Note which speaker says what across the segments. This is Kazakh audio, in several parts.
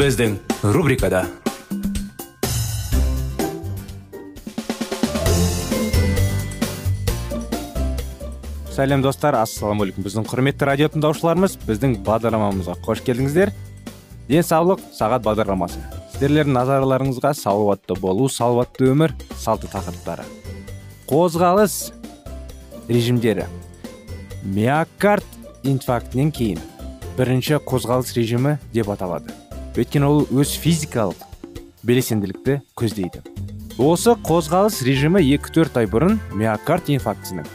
Speaker 1: Біздің рубрикада сәлем достар ассалаумағалейкум біздің құрметті радио тыңдаушыларымыз біздің бағдарламамызға қош келдіңіздер. Денсаулық сағат бағдарламасы. Сіздерлердің назарларыңызға салауатты болу салауатты өмір салты тақырыптары. Қозғалыс режимдері. Миокард инфарктінен кейін бірінші қозғалыс режимі деп аталады. Өйткені ол өз физикалық белсенділікті көздейді. Осы қозғалыс режимі 2-4 ай бұрын миокард инфарктісінің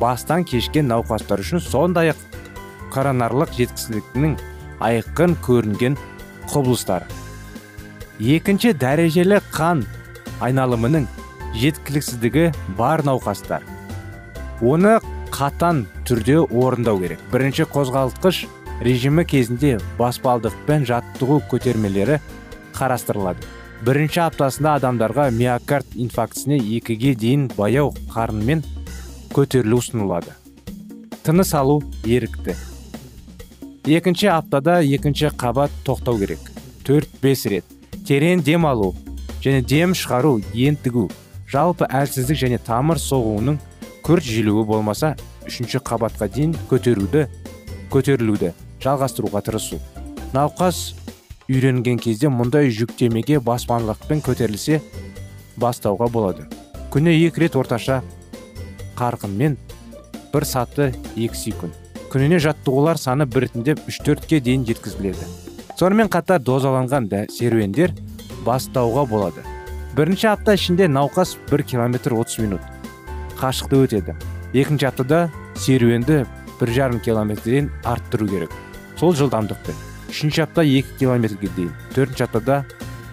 Speaker 1: бастан кешкен науқастар үшін сондай ақ коронарлық жеткісіліктің айқын көрінген құбылыстар екінші дәрежелі қан айналымының жеткіліксіздігі бар науқастар. Оны қатан түрде орындау керек. Бірінші қозғалтқыш режимі кезінде баспалдықпен жаттығу көтермелері қарастырылады. Бірінші аптасында адамдарға миокард инфарктісіне екіге дейін баяу қарынмен көтерілу ұсынылады. Тыныс алу ерікті. Екінші аптада екінші қабат тоқтау керек. 4-5 рет. Терең дем алу және дем шығару ентігу жалпы әлсіздік және тамыр соғуының күрт желуі болмаса үшінші қабатқа дейін көтеруді көтерілуді жалғастыруға тырысу. Науқас үйренген кезде мұндай жүктемеге баспанлықпен көтерілсе бастауға болады. Күні екі рет орташа қарқынмен бір саты екі секунд. Күніне жаттығулар саны біртіндеп үш төртке дейін жеткізіледі. Сонымен қатар дозаланған да серуендер бастауға болады. Бірінші апта ішінде науқас 1 километр 30 минут қашықты өтеді. Екінші аптада серуенді бір жарым километрден арттыру керек. Сол жылдамдықты үшінші апта 2 километрге дейін төртінші аптада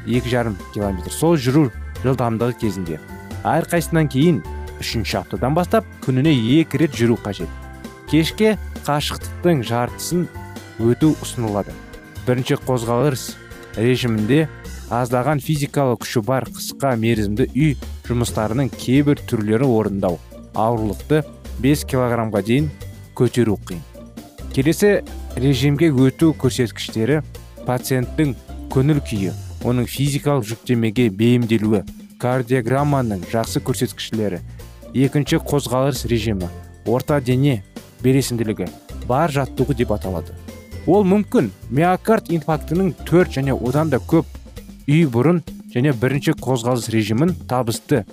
Speaker 1: екі жарым километр. Сол жүру жылдамдығы кезінде. Әрқайсысынан кейін үшінші аптадан бастап күніне екі рет жүру қажет. Кешке қашықтықтың жартысын өту ұсынылады. Бірінші қозғалыс режимінде аздаған физикалық күші бар қысқа мерзімді үй жұмыстарының кейбір түрлері орындау. Ауырлықты 5 килограммға дейін көтеру қиын. Келесі режимге өту көрсеткіштері пациенттің көңіл күйі оның физикалық жүктемеге бейімделуі кардиограмманың жақсы көрсеткіштері екінші қозғалыс режимі орта дене белесінділігі бар жаттығу деп аталады. Ол мүмкін миокард инфарктінің төрт және одан да көп үй бұрын және бірінші қозғалыс режимін табысты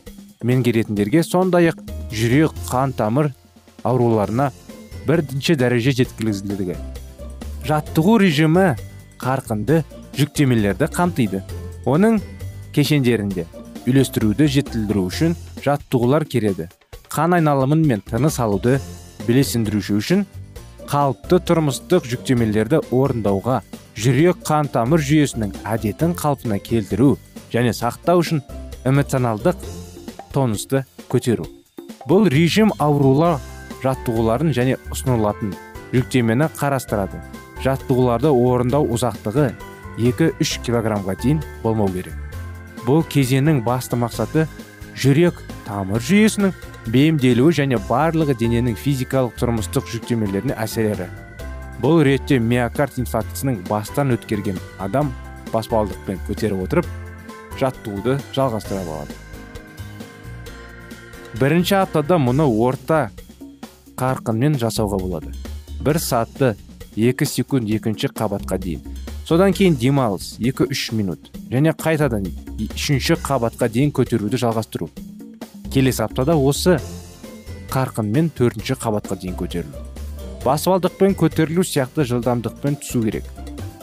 Speaker 1: меңгеретіндерге сондай ақ жүрек қан тамыр ауруларына бірінші дәреже жеткізілдігі. Жаттығу режимі қарқынды жүктемелерді қамтиды. Оның кешендерінде үйлестіруді жетілдіру үшін жаттығулар кереді қан айналымын мен тыныс алуды белесіндіруші үшін қалыпты тұрмыстық жүктемелерді орындауға жүрек қан тамыр жүйесінің әдетін қалпына келтіру және сақтау үшін эмоционалдық тонусты көтеру. Бұл режим аурулар жаттығуларын және ұсынылатын жүктемені қарастырады. Жаттығуларды орындау ұзақтығы 2-3 килограммға дейін болмау керек. Бұл кезеңнің басты мақсаты жүрек тамыр жүйесінің бейімделуі және барлығы дененің физикалық тұрмыстық жүктемелеріне әсері. Бұл ретте миокард инфарктісінің бастан өткерген адам баспалдықпен көтеріп отырып жаттығуды жалғастыра алады. Бірінші аптада мұны орта қарқынмен жасауға болады. Бір сатты екі секунд екінші қабатқа дейін. Содан кейін демалыс 2-3 минут. Және қайтадан үшінші қабатқа дейін көтеруді жалғастыру. Келесі аптада осы қарқынмен төртінші қабатқа дейін көтерілу. Баспалдықпен көтерілу сияқты жылдамдықпен түсу керек.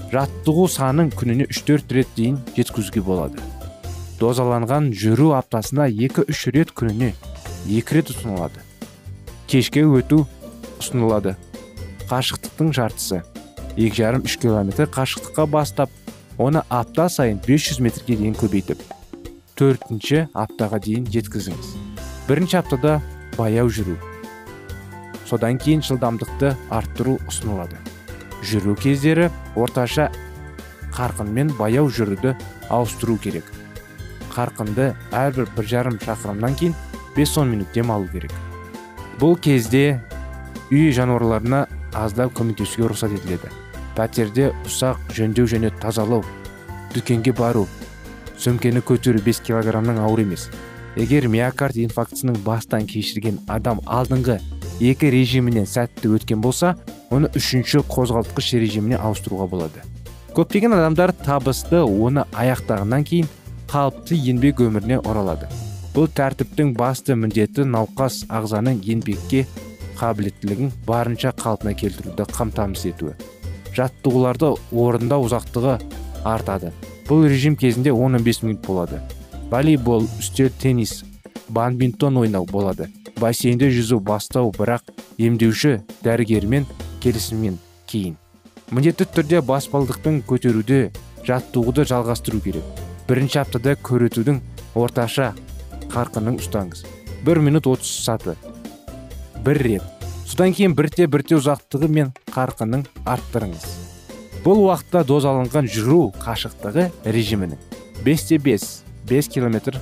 Speaker 1: Жаттығу санын күніне 3-4 рет дейін жеткізуге болады. Дозаланған жүру аптасына 2-3 рет күніне 2 рет ұсынылады. Кешке өту ұсынылады. Қашықтықтың жартысы. 2,5-3 километр қашықтыққа бастап оны апта сайын 500 метрге дейін көбейтіп төртінші аптаға дейін жеткізіңіз. Бірінші аптада баяу жүру. Содан кейін жылдамдықты арттыру ұсынылады. Жүру кездері орташа қарқынмен баяу жүруді ауыстыру керек. Қарқынды әрбір бір жарым шақырымнан кейін 5-10 минут демалу керек. Бұл кезде үй жануарларына аздап көмектесуге рұқсат етіледі. Пәтерде ұсақ жөндеу және тазалау дүкенге бару сөмкені көтеру 5 килограммнан ауыр емес. Егер миокард инфарктісінің бастан кешірген адам алдыңғы екі режимінен сәтті өткен болса оны үшінші қозғалтқыш режиміне ауыстыруға болады. Көптеген адамдар табысты оны аяқтағаннан кейін қалыпты еңбек өміріне оралады. Бұл тәртіптің басты міндеті науқас ағзаның еңбекке қабілеттілігін барынша қалпына келтіруді қамтамасыз етуі. Жаттығуларды орындау ұзақтығы артады. Бұл режим кезінде 15 минут болады. Волейбол үстел теннис бадминтон ойнау болады. Бассейнде жүзу бастау бірақ емдеуші дәрігермен келісіммен кейін. Міндетті түрде баспалдықпен көтеруді жаттығуды жалғастыру керек. Бірінші аптада көретудің орташа қарқынын ұстаңыз. Бір минут 30 саты. Бір рет. Кейін бірте бірте ұзақтығы мен қарқынын арттырыңыз. Бұл уақытта дозаланған жүру қашықтығы режимінің 5 5 5 километр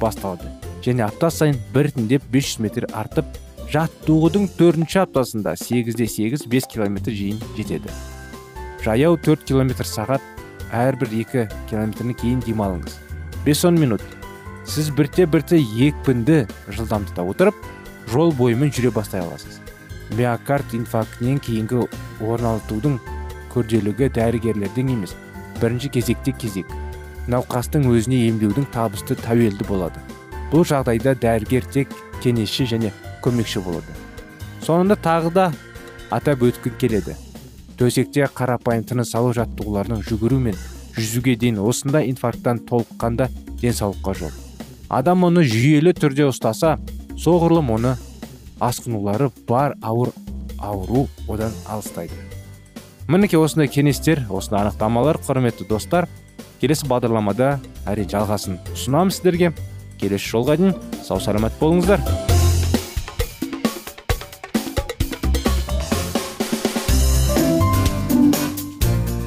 Speaker 1: басталды. Және апта сайын біртіндеп 500 метр артып жаттығудың төртінші аптасында 8-де 8 5 километр жейін жетеді. Жаяу 4 километр сағат әрбір 2 километрні кейін демалыңыз. 5-10 минут. Сіз бірте-бірте екпінді жылдамдықта отырып жол бойымен жүре бастай аласыз. Миокард инфарктінен кейінгі орналтудың күрделігі дәрігерлердің емес бірінші кезекте кезек. Науқастың өзіне емдеудің табысты тәуелді болады. Бұл жағдайда дәрігер тек кеңесші және көмекші болады. Соңында тағы да атап өткім келеді. Төсекте қарапайым тыныс алу жаттығуларының жүгіру мен жүзуге дейін осындай инфаркттан толыққанда денсаулыққа жол. Адам оны жүйелі түрде ұстаса соғұрлым оны асқынулары бар ауыр ауру одан алыстайды. Мінекей осындай кеңестер осындай анықтамалар құрметті достар келесі бағдарламада әрине жалғасын ұсынамыз сіздерге. Келесі жолға дейін сау саламат болыңыздар.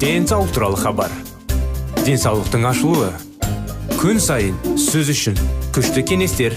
Speaker 2: Денсаулық туралы хабар. Денсаулықтың ашылуы күн сайын сөз үшін күшті кеңестер.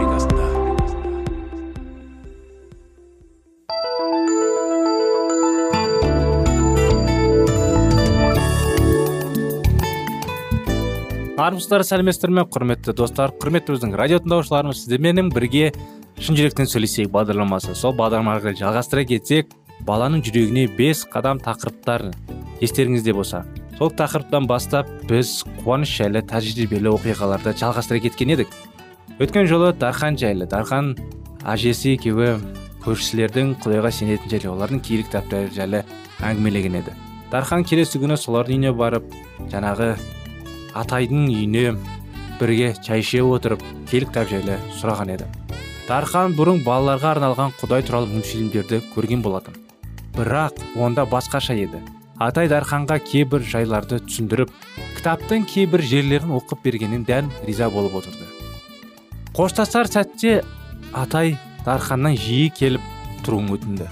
Speaker 1: Армысыздар сәлеметсіздер ме? Құрметті достар құрметті біздің радио тыңдаушыларымыз сіздерменен бірге шын жүректен сөйлесейік бағдарламасы. Сол бағдарламаны жалғастыра кетсек баланың жүрегіне бес қадам тақырыптарын естеріңізде болса. Сол тақырыптан бастап біз қуаныш жайлы тәжірибелі оқиғаларды жалғастыра кеткен едік. Өткен жолы дархан жайлы. Дархан әжесі екеуі көршілердің құдайға сенетін жайлы олардың киелі кітаптары жайлы әңгімелеген еді. Дархан келесі күні солардың үйіне барып жаңағы атайдың үйіне бірге шай іше отырып киелі кітап жайлы сұраған еді. Дархан бұрын балаларға арналған құдай туралы мультфильмдерді көрген болатын. Бірақ онда басқаша еді. Атай дарханға кейбір жайларды түсіндіріп кітаптың кейбір жерлерін оқып бергенін дән риза болып отырды. Қоштасар сәтте атай дарханнан жиі келіп тұруын өтінді.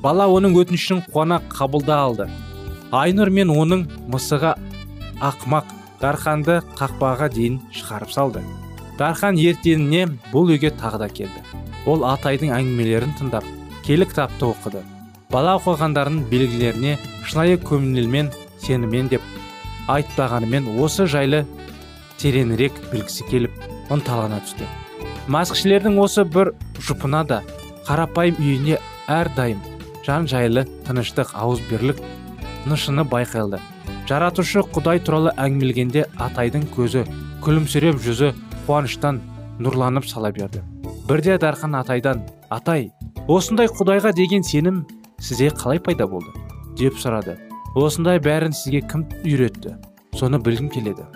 Speaker 1: Бала оның өтінішін қуана қабылда алды. Айнұр мен оның мысығы ақмақ дарханды қақпаға дейін шығарып салды. Дархан ертеңіне бұл үйге тағы да келді. Ол атайдың әңгімелерін тыңдап келі кітапты оқыды. Бала оқығандарының белгілеріне шынайы көңілмен сенімен деп айтпағанымен осы жайлы тереңірек білгісі келіп ынталана түсті. Маскішілердің осы бір жұпына да қарапайым үйіне әрдайым жан жайлы тыныштық ауызбірлік нышыны байқалды. Жаратушы құдай туралы әңгімелегенде атайдың көзі күлімсіреп жүзі қуаныштан нұрланып сала берді. Бірде дархан атайдан атай осындай құдайға деген сенім сізде қалай пайда болды? деп сұрады. Осындай бәрін сізге кім үйретті? Соны білгім келеді.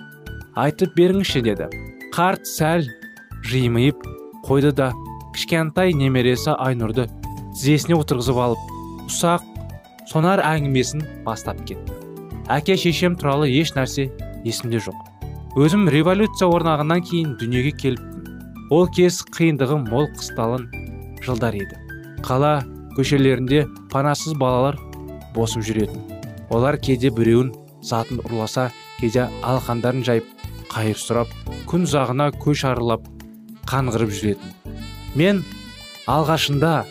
Speaker 1: Айтып беріңізші деді. Қарт сәл жимиып қойды да кішкентай немересі айнұрды тізесіне отырғызып алып ұсақ сонар әңгімесін бастап кетті әке шешем туралы еш нәрсе есімде жоқ. Өзім революция орнағаннан кейін дүниеге келіппін ол кез қиындығы мол қысталын жылдар еді. Қала көшелерінде панасыз балалар босып жүретін. Олар кейде біреуін затын ұрласа кейде алқандарын жайып қайыр сұрап күн ұзағына көш арылап қанғырып жүретін. Мен алғашында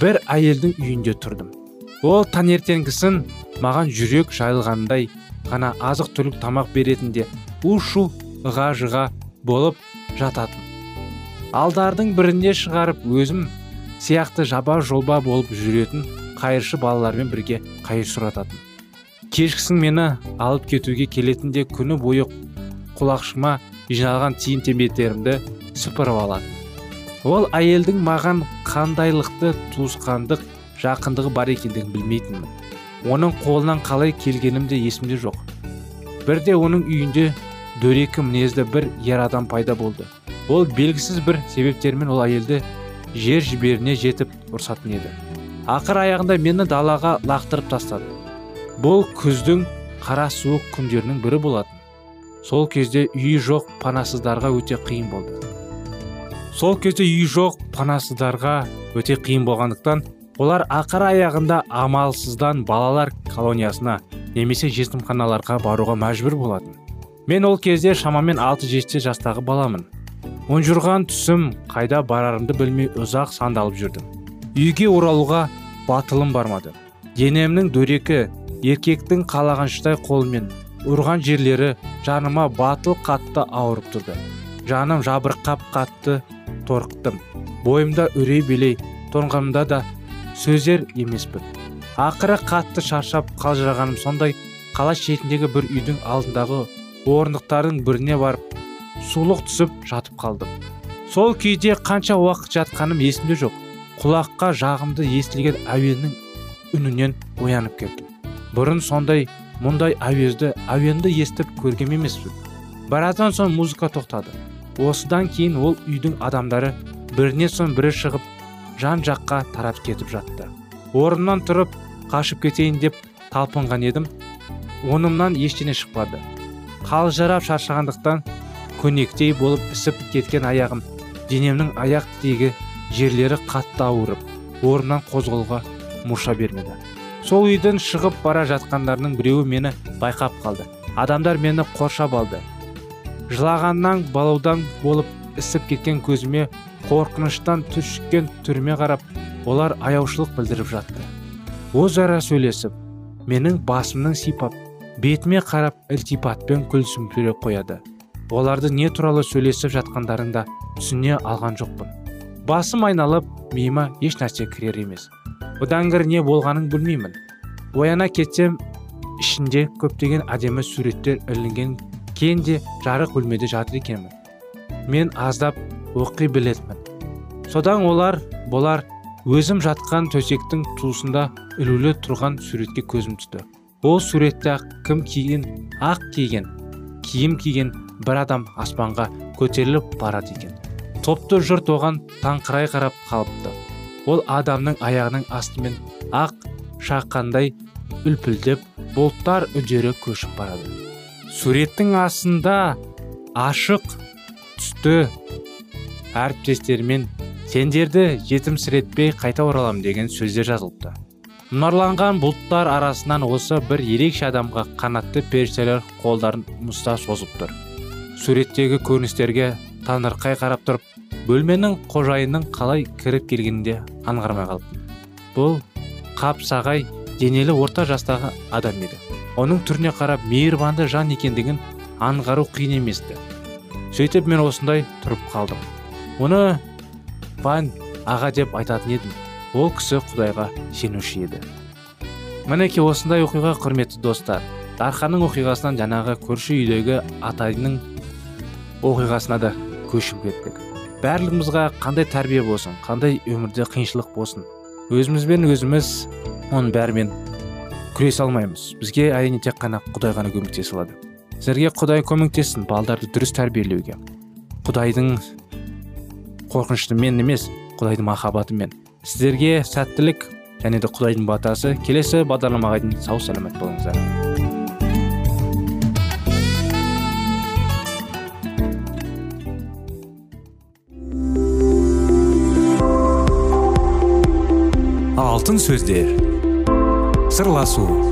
Speaker 1: бір әйелдің үйінде тұрдым. Ол таңертеңгісін маған жүрек жайылғандай ғана азық түлік тамақ беретінде у шу ыға жыға болып жататын. Алдардың бірінде шығарып өзім сияқты жаба жолба болып жүретін қайыршы балалармен бірге қайыр сұрататын. Кешкісін мені алып кетуге келетінде күні бойы құлақшыма жиналған тиын тебеттерімді сыпырып алатын. Ол әйелдің маған қандайлықты туысқандық жақындығы бар екендігін білмейтінмін. Оның қолынан қалай келгенім де есімде жоқ. Бірде оның үйінде дөрекі мінезді бір ер адам пайда болды. Ол белгісіз бір себептермен ол әйелді жер жіберіне жетіп ұрсатын еді. Ақыр аяғында мені далаға лақтырып тастады. Бұл күздің қара суық күндерінің бірі болатын. Сол кезде үйі жоқ панасыздарға өте қиын болды. Сол кезде үйі жоқ панасыздарға өте қиын болғандықтан олар ақыр аяғында амалсыздан балалар колониясына немесе жетімханаларға баруға мәжбүр болатын. Мен ол кезде шамамен 6-7 жастағы баламын. Ұнжырған түсім қайда барарымды білмей ұзақ сандалып жүрдім. Үйге оралуға батылым бармады. Денемнің дөрекі еркектің қалағаншыдай қолымен ұрған жерлері жаныма батыл қатты ауырып тұрды. Жаным жабырқап қатты торықтым. Бойымда үрей билей тоңғанымда да сөзер емеспін. Ақыры қатты шаршап қалжырағаным сондай қала шетіндегі бір үйдің алдындағы орындықтардың біріне барып сулық түсіп жатып қалдым. Сол күйде қанша уақыт жатқаным есімде жоқ. Құлаққа жағымды естілген әуеннің үнінен оянып кеттім. Бұрын сондай мұндай әуезді әуенді естіп көрген емеспін. Біраздан соң музыка тоқтады. Осыдан кейін ол үйдің адамдары бірінен соң бірі шығып жан жаққа тарап кетіп жатты. Орнымнан тұрып қашып кетейін деп талпынған едім. Онымнан ештеңе шықпады. Қалжырап шаршағандықтан көнектей болып ісіп кеткен аяғым денемнің аяқ тиегі жерлері қатты ауырып орнымнан қозғалуға мұрша бермеді. Сол үйден шығып бара жатқандарының біреуі мені байқап қалды. Адамдар мені қоршап алды. Жылағаннан балаудан болып ісіп кеткен көзіме қорқыныштан түшкен түріме қарап олар аяушылық білдіріп жатты. Өзара сөйлесіп менің басымның сипап бетіме қарап ілтипатпен күлсімсіреп қояды. Оларды не туралы сөйлесіп жатқандарын да түсіне алған жоқпын. Басым айналып миыма еш нәрсе кірер емес. Бұдан не болғанын білмеймін. Ояна кетсем ішінде көптеген әдемі суреттер ілінген кең де жарық бөлмеде жатыр екенмін. Мен аздап оқи білетінмін. Содан олар болар өзім жатқан төсектің туысында ілулі тұрған суретке көзім түсті. Ол суретте кім киген? Ақ киген. Киім киген бір адам аспанға көтеріліп барады екен. Топты жұрт оған таңқырай қарап қалыпты. Ол адамның аяғының астымен ақ шаққандай үлпілдеп бұлттар үдері көшіп барады. Суреттің астында ашық түсті. Әріптестермен сендерді жетімсіретпей қайта оралам деген сөздер жазылыпты. Мұнарланған бұлттар арасынан осы бір ерекше адамға қанатты періштелер қолдарын мұста созып тұр. Суреттегі көріністерге таңырқай қарап тұрып бөлменің қожайынның қалай кіріп келгенінде аңғармай қалыппын бұл қапсағай денелі орта жастағы адам еді. Оның түріне қарап мейірбанды жан екендігін аңғару қиын емес сөйтіп мен осындай тұрып қалдым. Оны пан аға деп айтатын едім. Ол кісі құдайға сенуші еді. Мінекей осындай оқиға құрметті достар. Дарханның оқиғасынан жаңағы көрші үйдегі атайдың оқиғасына да көшіп кеттік. Барлығымызға қандай тәрбие болсын қандай өмірде қиыншылық болсын өзімізбен өзіміз оның бәрімен күресе алмаймыз. Бізге әрине тек қана құдай ғана көмектесе алады сіздерге құдай көмектессін балдарды дұрыс тәрбиелеуге. Құдайдың қорқыныштымен емес құдайдың махаббатымен сіздерге сәттілік және де құдайдың батасы келесі бағдарламаға дейін сау саламат болыңыздар.
Speaker 2: Алтын сөздер. Сырласу.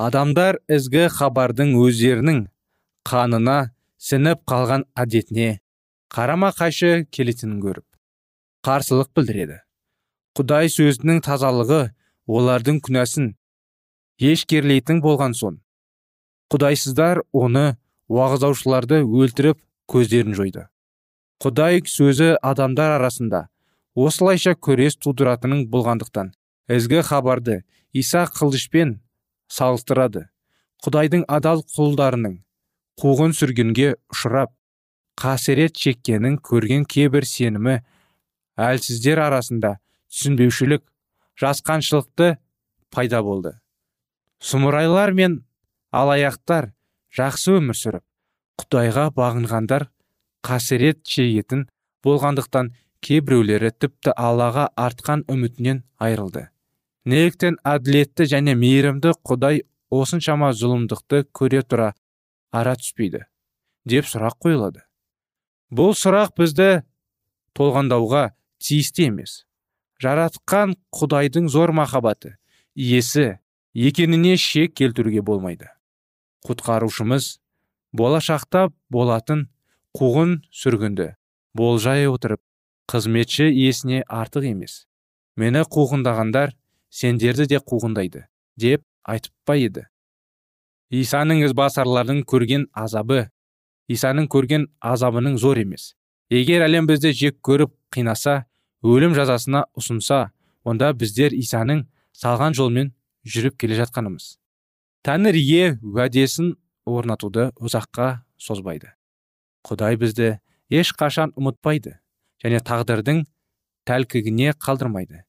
Speaker 1: Адамдар ізгі хабардың өздерінің қанына сініп қалған әдетіне қарама қайшы келетінін көріп қарсылық білдіреді. Құдай сөзінің тазалығы олардың күнәсін ешкерлейтін болған соң құдайсыздар оны уағыздаушыларды өлтіріп
Speaker 2: көздерін жойды. Құдай сөзі адамдар арасында осылайша көрес тудыратының болғандықтан ізгі хабарды иса қылышпен салыстырады. Құдайдың адал құлдарының қуғын сүргінге ұшырап қасірет шеккенін көрген кейбір сенімі әлсіздер арасында түсінбеушілік жасқаншылықты пайда болды. Сұмырайлар мен алаяқтар жақсы өмір сүріп құдайға бағынғандар қасірет шегетін болғандықтан кейбіреулері тіпті аллаға артқан үмітінен айырылды. Неліктен әділетті және мейірімді құдай осыншама зұлымдықты көре тұра ара түспейді деп сұрақ қойылады. Бұл сұрақ бізді толғандауға тиісті емес. Жаратқан құдайдың зор махаббаты иесі екеніне шек келтіруге болмайды. Құтқарушымыз болашақта болатын қуғын сүргінді болжай отырып қызметші иесіне артық емес. Мені қуғындағандар сендерді де қуғындайды деп айтып па еді. Исаның ізбасарлардың көрген азабы исаның көрген азабының зор емес. Егер әлем бізді жек көріп қинаса өлім жазасына ұсынса онда біздер исаның салған жолмен жүріп келе жатқанымыз. Тәңір ие уәдесін орнатуды ұзаққа созбайды. Құдай бізді ешқашан ұмытпайды және тағдырдың тәлкігіне қалдырмайды.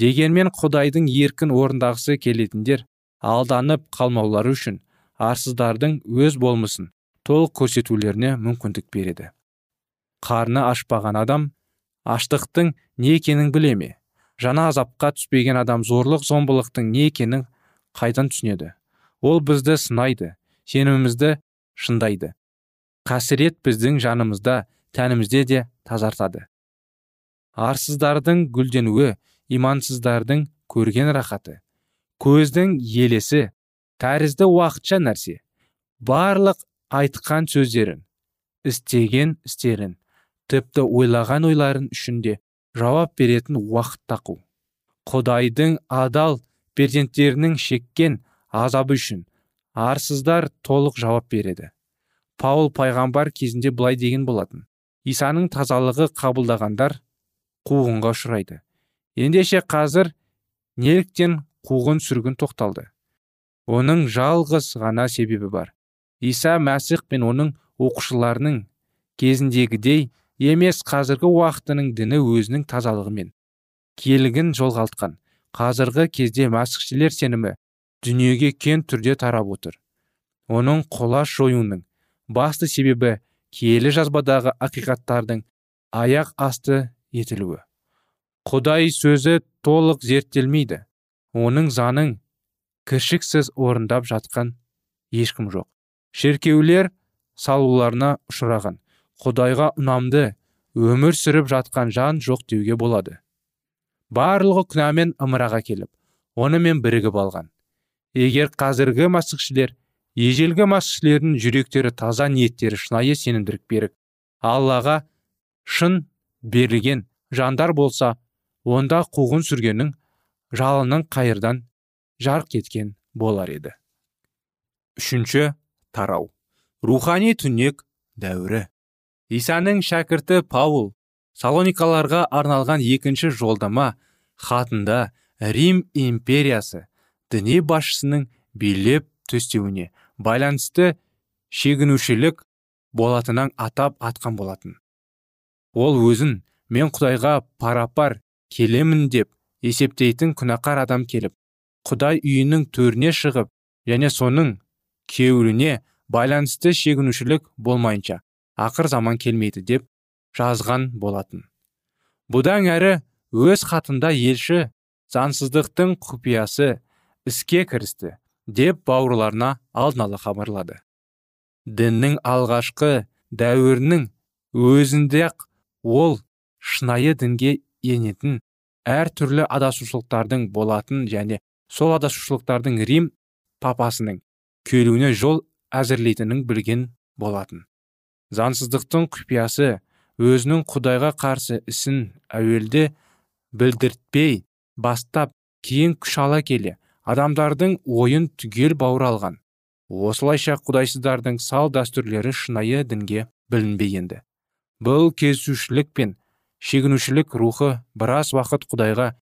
Speaker 2: Дегенмен құдайдың еркін орындағысы келетіндер алданып қалмаулары үшін арсыздардың өз болмысын толық көрсетулеріне мүмкіндік береді. Қарны ашпаған адам аштықтың не екенін біле ме? Жаңа азапқа түспеген адам зорлық зомбылықтың не екенін қайдан түсінеді? Ол бізді сынайды сенімімізді шындайды. Қасірет біздің жанымызда тәнімізде де тазартады арсыздардың гүлденуі имансыздардың көрген рахаты көздің елесі тәрізді уақытша нәрсе барлық айтқан сөздерін істеген істерін тіпті ойлаған ойларын үшінде жауап беретін уақыт тақу. Құдайдың адал перзенттерінің шеккен азабы үшін арсыздар толық жауап береді. Паул пайғамбар кезінде былай деген болатын. Исаның тазалығы қабылдағандар қуғынға ұшырайды. Ендеше қазір неліктен қуғын сүргін тоқталды? Оның жалғыз ғана себебі бар. Иса мәсіх пен оның оқушыларының кезіндегідей емес қазіргі уақытының діні өзінің тазалығымен. Келігін жолғалтқан қазіргі кезде мәсіхшілер сенімі дүниеге кен түрде тарап отыр. Оның құлаш жоюының басты себебі киелі жазбадағы ақиқаттардың аяқ асты етілуі. Құдай сөзі толық зерттелмейді. Оның заңын кіршіксіз орындап жатқан ешкім жоқ. Шеркеулер салуларына ұшыраған. Құдайға ұнамды өмір сүріп жатқан жан жоқ деуге болады. Барлығы күнәмен ымыраға келіп онымен бірігіп алған. Егер қазіргі масықшілер ежелгі масықшілердің жүректері таза ниеттері шынайы сенімділік берік аллаға шын берілген жандар болса онда қуғын сүргеннің жалының қайырдан жарқ кеткен болар еді. Үшінші тарау. Рухани түнек дәуірі. Исаның шәкірті паул салоникаларға арналған екінші жолдама хатында рим империясы діни басшысының билеп төстеуіне байланысты шегінушілік болатынын атап атқан болатын. Ол өзін мен құдайға парапар келемін деп есептейтін күнәқар адам келіп құдай үйінің төріне шығып және соның кеуіліне байланысты шегінушілік болмайынша ақыр заман келмейді деп жазған болатын. Бұдан әрі өз хатында елші заңсыздықтың құпиясы іске кірісті деп бауырларына алдын ала хабарлады. Діннің алғашқы дәуірінің өзінде ақ ол шынайы дінге енетін әр түрлі адасушылықтардың болатын және сол адасушылықтардың рим папасының келуіне жол әзірлейтінін білген болатын. Заңсыздықтың құпиясы өзінің құдайға қарсы ісін әуелде білдіртпей бастап кейін күш ала келе адамдардың ойын түгел бауыр алған. Осылайша құдайсыздардың сал дәстүрлері шынайы дінге білінбей енді. Бұл кезушілік пен шегінушілік рухы біраз уақыт құдайға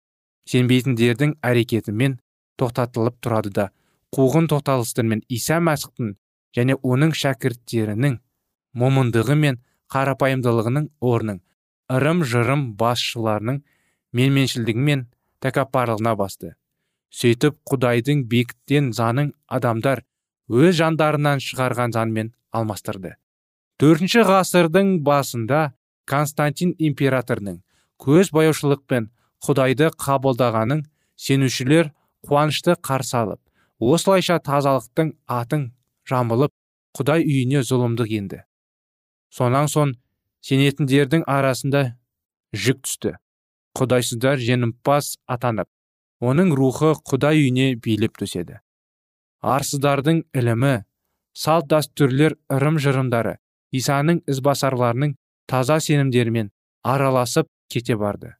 Speaker 2: сенбейтіндердің әрекетімен тоқтатылып тұрады да қуғын тоқталыстармен иса мәсіхтің және оның шәкірттерінің момындығы мен қарапайымдылығының орнын ырым жырым басшыларының менменшілдігі мен тәкаппарлығына басты. Сөйтіп құдайдың бекіткен заңын адамдар өз жандарынан шығарған заңмен алмастырды. Төртінші ғасырдың басында константин императорның көз бояушылықпен құдайды қабылдағанын сенушілер қуанышты қарсы алып осылайша тазалықтың атын жамылып құдай үйіне зұлымдық енді. Сонан соң сенетіндердің арасында жүк түсті. Құдайсыздар жеңімпаз атанып оның рухы құдай үйіне билеп төседі. Арсыздардың ілімі салт дәстүрлер ырым жырымдары исаның ізбасарларының таза сенімдерімен араласып кете барды.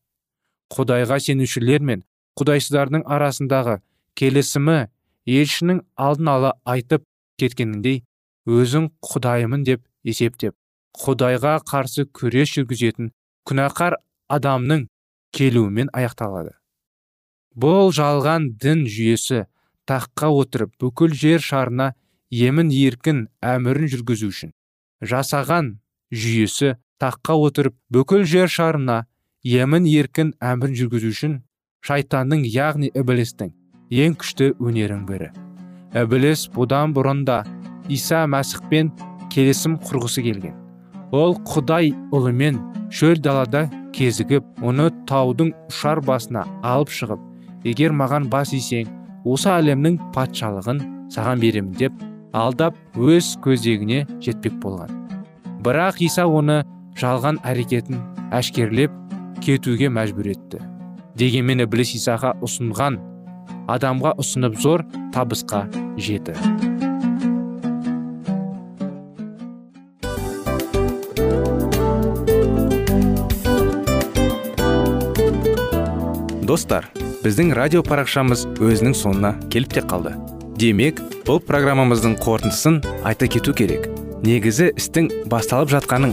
Speaker 2: Құдайға сенушілер мен құдайсыздардың арасындағы келісімі елшінің алдын ала айтып кеткеніндей өзің құдайымын деп есептеп құдайға қарсы күрес жүргізетін күнәқар адамның келуімен аяқталады. Бұл жалған дін жүйесі таққа отырып бүкіл жер шарына емін еркін әмірін жүргізу үшін жасаған жүйесі таққа отырып бүкіл жер шарына емін еркін әмірін жүргізу үшін шайтанның яғни ібілістің ең күшті өнерін бірі ібіліс бұдан бұрын да иса мәсіхпен келісім құрғысы келген. Ол құдай ұлымен шөл далада кезігіп оны таудың ұшар басына алып шығып егер маған бас исең осы әлемнің патшалығын саған беремін деп алдап өз көздегіне жетпек болған. Бірақ иса оны жалған әрекетін әшкерлеп кетуге мәжбүр етті. Дегенмен ібіліс исаға ұсынған адамға ұсынып зор табысқа жеті достар біздің радио парақшамыз өзінің соңына келіп те қалды. Демек бұл программамыздың қорытындысын айта кету керек. Негізі істің басталып жатқаның